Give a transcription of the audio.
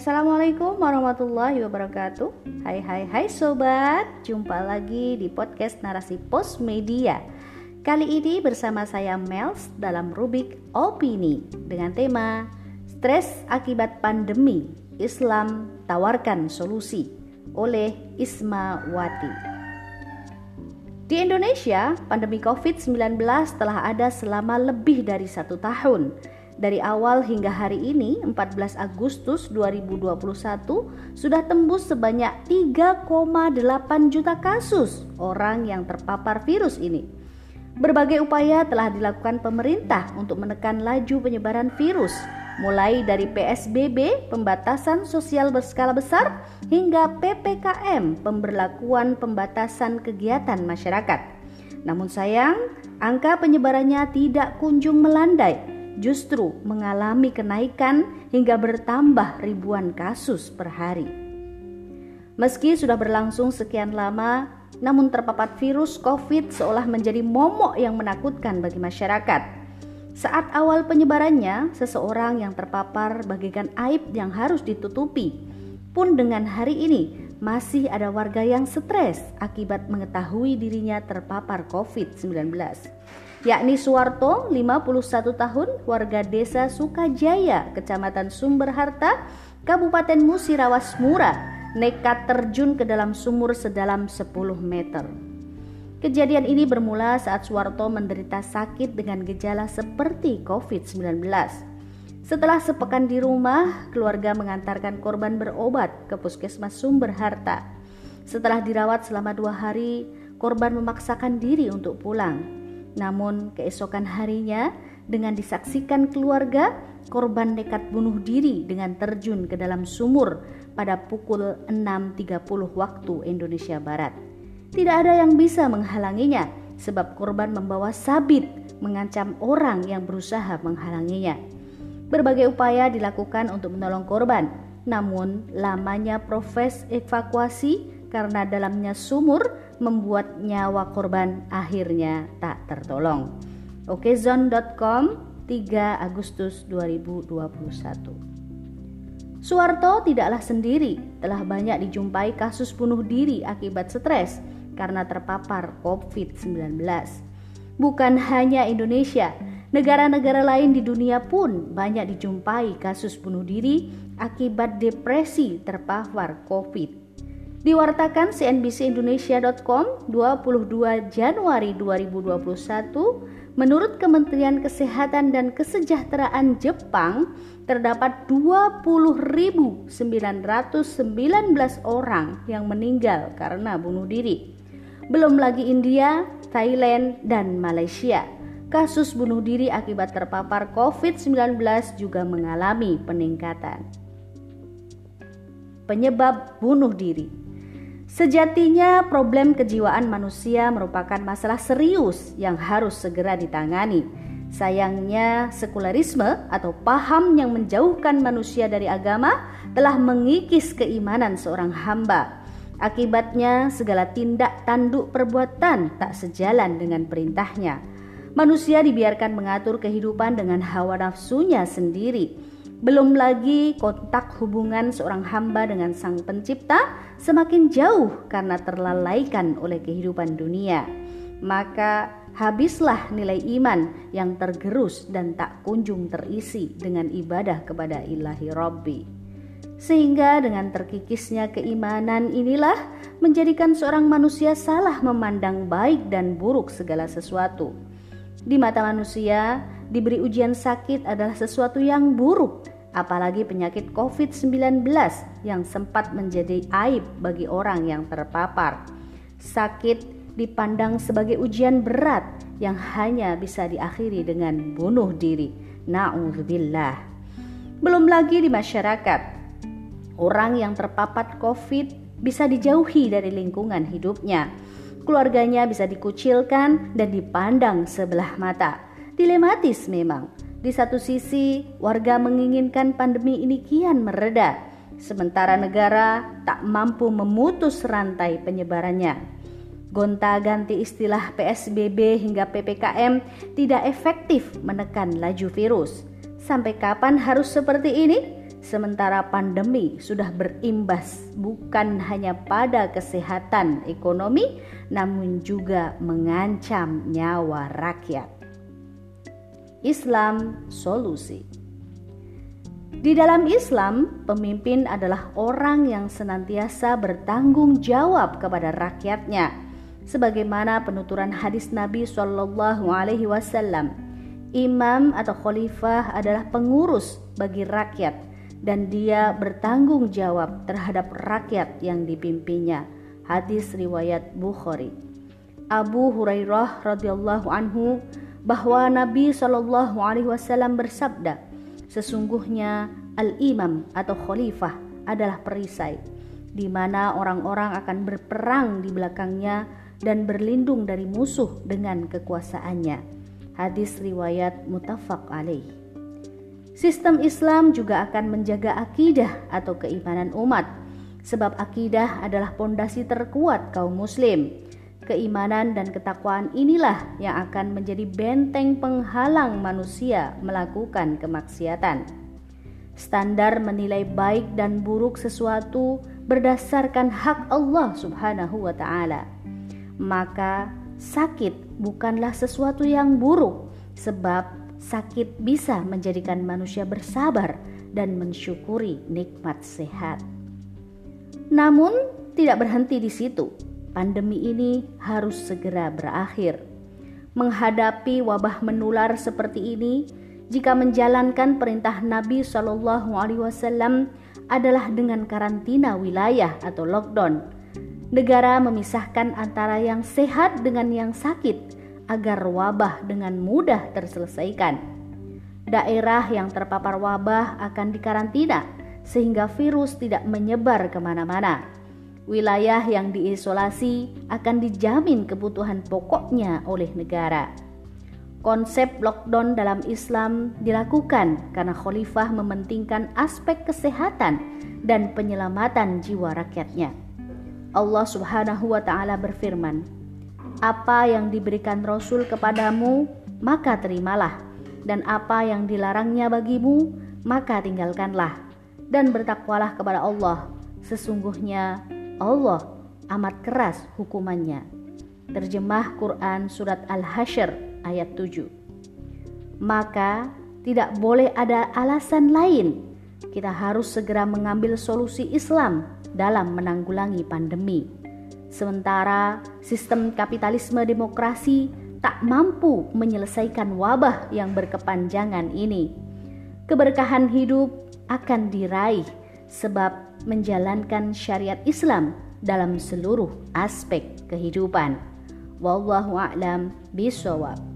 Assalamualaikum warahmatullahi wabarakatuh. Hai hai hai sobat. Jumpa lagi di podcast Narasi Pos Media. Kali ini bersama saya Mels dalam rubik Opini Dengan tema Stres akibat pandemi Islam tawarkan solusi Oleh Isma Wati. Di Indonesia, pandemi COVID-19 telah ada selama lebih dari satu tahun dari awal hingga hari ini 14 Agustus 2021 sudah tembus sebanyak 3,8 juta kasus orang yang terpapar virus ini. Berbagai upaya telah dilakukan pemerintah untuk menekan laju penyebaran virus, mulai dari PSBB, pembatasan sosial berskala besar, hingga PPKM, pemberlakuan pembatasan kegiatan masyarakat. Namun sayang, angka penyebarannya tidak kunjung melandai justru mengalami kenaikan hingga bertambah ribuan kasus per hari. Meski sudah berlangsung sekian lama, namun terpapar virus COVID seolah menjadi momok yang menakutkan bagi masyarakat. Saat awal penyebarannya, seseorang yang terpapar bagikan aib yang harus ditutupi. Pun dengan hari ini, masih ada warga yang stres akibat mengetahui dirinya terpapar COVID-19 yakni Suwarto 51 tahun warga desa Sukajaya kecamatan Sumber Harta Kabupaten Musirawas Mura nekat terjun ke dalam sumur sedalam 10 meter. Kejadian ini bermula saat Suwarto menderita sakit dengan gejala seperti COVID-19. Setelah sepekan di rumah, keluarga mengantarkan korban berobat ke puskesmas Sumber Harta. Setelah dirawat selama dua hari, korban memaksakan diri untuk pulang. Namun keesokan harinya dengan disaksikan keluarga, korban nekat bunuh diri dengan terjun ke dalam sumur pada pukul 6.30 waktu Indonesia Barat. Tidak ada yang bisa menghalanginya sebab korban membawa sabit mengancam orang yang berusaha menghalanginya. Berbagai upaya dilakukan untuk menolong korban, namun lamanya proses evakuasi karena dalamnya sumur membuat nyawa korban akhirnya tak tertolong. Okezone.com 3 Agustus 2021 Suwarto tidaklah sendiri, telah banyak dijumpai kasus bunuh diri akibat stres karena terpapar COVID-19. Bukan hanya Indonesia, negara-negara lain di dunia pun banyak dijumpai kasus bunuh diri akibat depresi terpapar COVID. Diwartakan cnbcindonesia.com 22 Januari 2021, menurut Kementerian Kesehatan dan Kesejahteraan Jepang, terdapat 20.919 orang yang meninggal karena bunuh diri. Belum lagi India, Thailand, dan Malaysia. Kasus bunuh diri akibat terpapar COVID-19 juga mengalami peningkatan. Penyebab bunuh diri Sejatinya, problem kejiwaan manusia merupakan masalah serius yang harus segera ditangani. Sayangnya, sekularisme atau paham yang menjauhkan manusia dari agama telah mengikis keimanan seorang hamba. Akibatnya, segala tindak tanduk perbuatan tak sejalan dengan perintahnya. Manusia dibiarkan mengatur kehidupan dengan hawa nafsunya sendiri belum lagi kontak hubungan seorang hamba dengan Sang Pencipta semakin jauh karena terlalaikan oleh kehidupan dunia. Maka habislah nilai iman yang tergerus dan tak kunjung terisi dengan ibadah kepada ilahi Rabbi. Sehingga dengan terkikisnya keimanan inilah menjadikan seorang manusia salah memandang baik dan buruk segala sesuatu. Di mata manusia, diberi ujian sakit adalah sesuatu yang buruk, apalagi penyakit COVID-19 yang sempat menjadi aib bagi orang yang terpapar. Sakit dipandang sebagai ujian berat yang hanya bisa diakhiri dengan bunuh diri. Na'udzubillah. Belum lagi di masyarakat, orang yang terpapar COVID bisa dijauhi dari lingkungan hidupnya. Keluarganya bisa dikucilkan dan dipandang sebelah mata Dilematis memang. Di satu sisi, warga menginginkan pandemi ini kian mereda, sementara negara tak mampu memutus rantai penyebarannya. Gonta-ganti istilah PSBB hingga PPKM tidak efektif menekan laju virus. Sampai kapan harus seperti ini? sementara pandemi sudah berimbas bukan hanya pada kesehatan ekonomi, namun juga mengancam nyawa rakyat. Islam solusi. Di dalam Islam, pemimpin adalah orang yang senantiasa bertanggung jawab kepada rakyatnya, sebagaimana penuturan hadis Nabi Shallallahu Alaihi Wasallam. Imam atau khalifah adalah pengurus bagi rakyat dan dia bertanggung jawab terhadap rakyat yang dipimpinnya. Hadis riwayat Bukhari. Abu Hurairah radhiyallahu anhu bahwa Nabi Shallallahu alaihi wasallam bersabda, sesungguhnya al-imam atau khalifah adalah perisai di mana orang-orang akan berperang di belakangnya dan berlindung dari musuh dengan kekuasaannya. Hadis riwayat mutafak alaih. Sistem Islam juga akan menjaga akidah atau keimanan umat, sebab akidah adalah pondasi terkuat kaum Muslim. Keimanan dan ketakwaan inilah yang akan menjadi benteng penghalang manusia melakukan kemaksiatan. Standar menilai baik dan buruk sesuatu berdasarkan hak Allah Subhanahu wa Ta'ala, maka sakit bukanlah sesuatu yang buruk, sebab sakit bisa menjadikan manusia bersabar dan mensyukuri nikmat sehat. Namun, tidak berhenti di situ. Pandemi ini harus segera berakhir. Menghadapi wabah menular seperti ini, jika menjalankan perintah Nabi Shallallahu Alaihi Wasallam adalah dengan karantina wilayah atau lockdown. Negara memisahkan antara yang sehat dengan yang sakit agar wabah dengan mudah terselesaikan. Daerah yang terpapar wabah akan dikarantina sehingga virus tidak menyebar ke mana-mana. Wilayah yang diisolasi akan dijamin kebutuhan pokoknya oleh negara. Konsep lockdown dalam Islam dilakukan karena khalifah mementingkan aspek kesehatan dan penyelamatan jiwa rakyatnya. Allah Subhanahu wa taala berfirman, apa yang diberikan Rasul kepadamu, maka terimalah, dan apa yang dilarangnya bagimu, maka tinggalkanlah, dan bertakwalah kepada Allah. Sesungguhnya Allah amat keras hukumannya. Terjemah Quran Surat Al-Hasyr ayat 7 Maka tidak boleh ada alasan lain kita harus segera mengambil solusi Islam dalam menanggulangi pandemi Sementara sistem kapitalisme demokrasi tak mampu menyelesaikan wabah yang berkepanjangan ini. Keberkahan hidup akan diraih sebab menjalankan syariat Islam dalam seluruh aspek kehidupan. Wallahu a'lam bishawab.